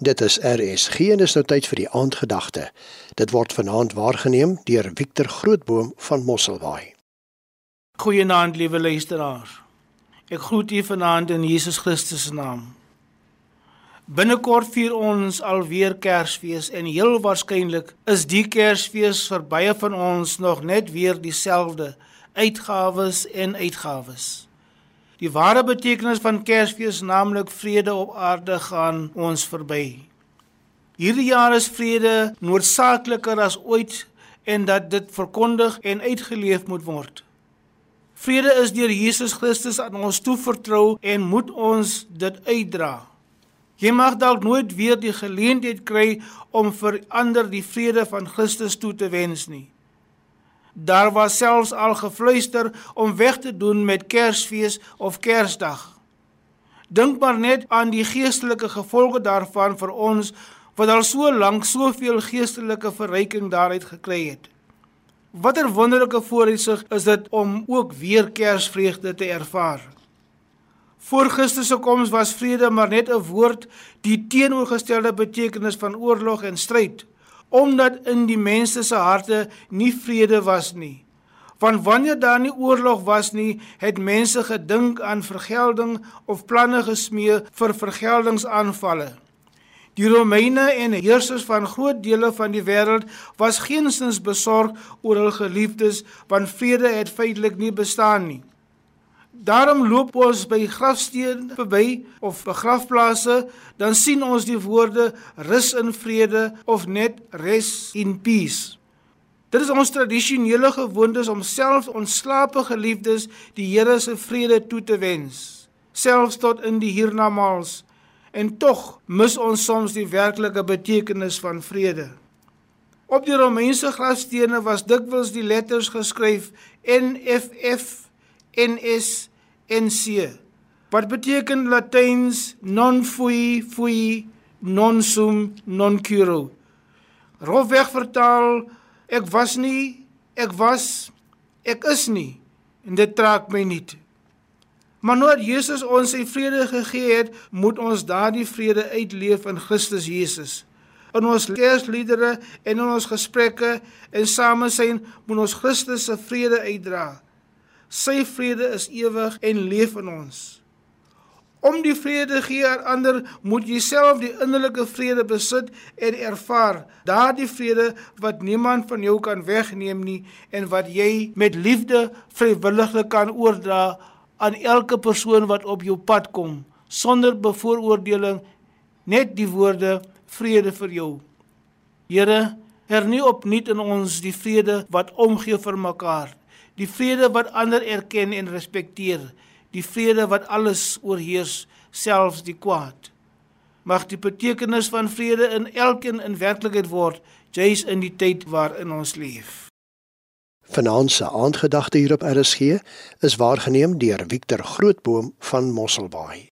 Dit is RSG en is nou tyd vir die aandgedagte. Dit word vanaand waargeneem deur Victor Grootboom van Mosselbaai. Goeienaand liewe luisteraars. Ek groet u vanaand in Jesus Christus se naam. Binnekort vier ons alweer Kersfees en heel waarskynlik is die Kersfees vir baie van ons nog net weer dieselfde uitgawes en uitgawes. Die ware betekenis van Kersfees, naamlik vrede op aarde, gaan ons verby. Hierdie jaar is vrede noodsaakliker as ooit en dat dit verkondig en uitgeleef moet word. Vrede is deur Jesus Christus aan ons toevertrou en moet ons dit uitdra. Jy mag dalk nooit weer die geleentheid kry om vir ander die vrede van Christus toe te wens nie. Daar was selfs al gefluister om weg te doen met Kersfees of Kersdag. Dink maar net aan die geestelike gevolge daarvan vir ons wat al so lank soveel geestelike verryking daaruit gekry het. Watter wonderlike vooruitsig is dit om ook weer Kersvreugde te ervaar. Voor Christus se koms was vrede maar net 'n woord die teenoorgestelde betekenis van oorlog en stryd omdat in die mense se harte nie vrede was nie. Want wanneer daar nie oorlog was nie, het mense gedink aan vergelding of planne gesmee vir vergeldingsaanvalle. Die Romeine en heersers van groot dele van die wêreld was geensins besorg oor hul geliefdes, want vrede het feitelik nie bestaan nie. Daarom loop ons by grafstene verby of begrafplaase, dan sien ons die woorde rus in vrede of net rest in peace. Dit is ons tradisionele gewoonte om selfs ons slape geliefdes die Here se vrede toe te wens, selfs tot in die hiernamaals. En tog mis ons soms die werklike betekenis van vrede. Op die Romeinse grafstene was dikwels die letters geskryf NFF NS NC. Wat beteken Latyns non fui fui non sum non curo? Rofweg vertaal ek was nie, ek was, ek is nie en dit trek my nie. Maar nou dat Jesus ons sy vrede gegee het, moet ons daardie vrede uitleef in Christus Jesus. In ons Kersliedere en in ons gesprekke en samesyn moet ons Christus se vrede uitdra. Sy vrede is ewig en leef in ons. Om die vrede gee aan ander, moet jy self die innerlike vrede besit en ervaar. Daardie vrede wat niemand van jou kan wegneem nie en wat jy met liefde vrywilliglik kan oordra aan elke persoon wat op jou pad kom, sonder bevooroordeling, net die woorde vrede vir jou. Here, hernie opnuut in ons die vrede wat omgee vir mekaar die vrede wat ander erken en respekteer, die vrede wat alles oorheers, selfs die kwaad. Mag die betekenis van vrede in elkeen in werklikheid word, juis in die tyd waarin ons leef. Vanaand se aandgedagte hier op RSG is waargeneem deur Victor Grootboom van Mosselbaai.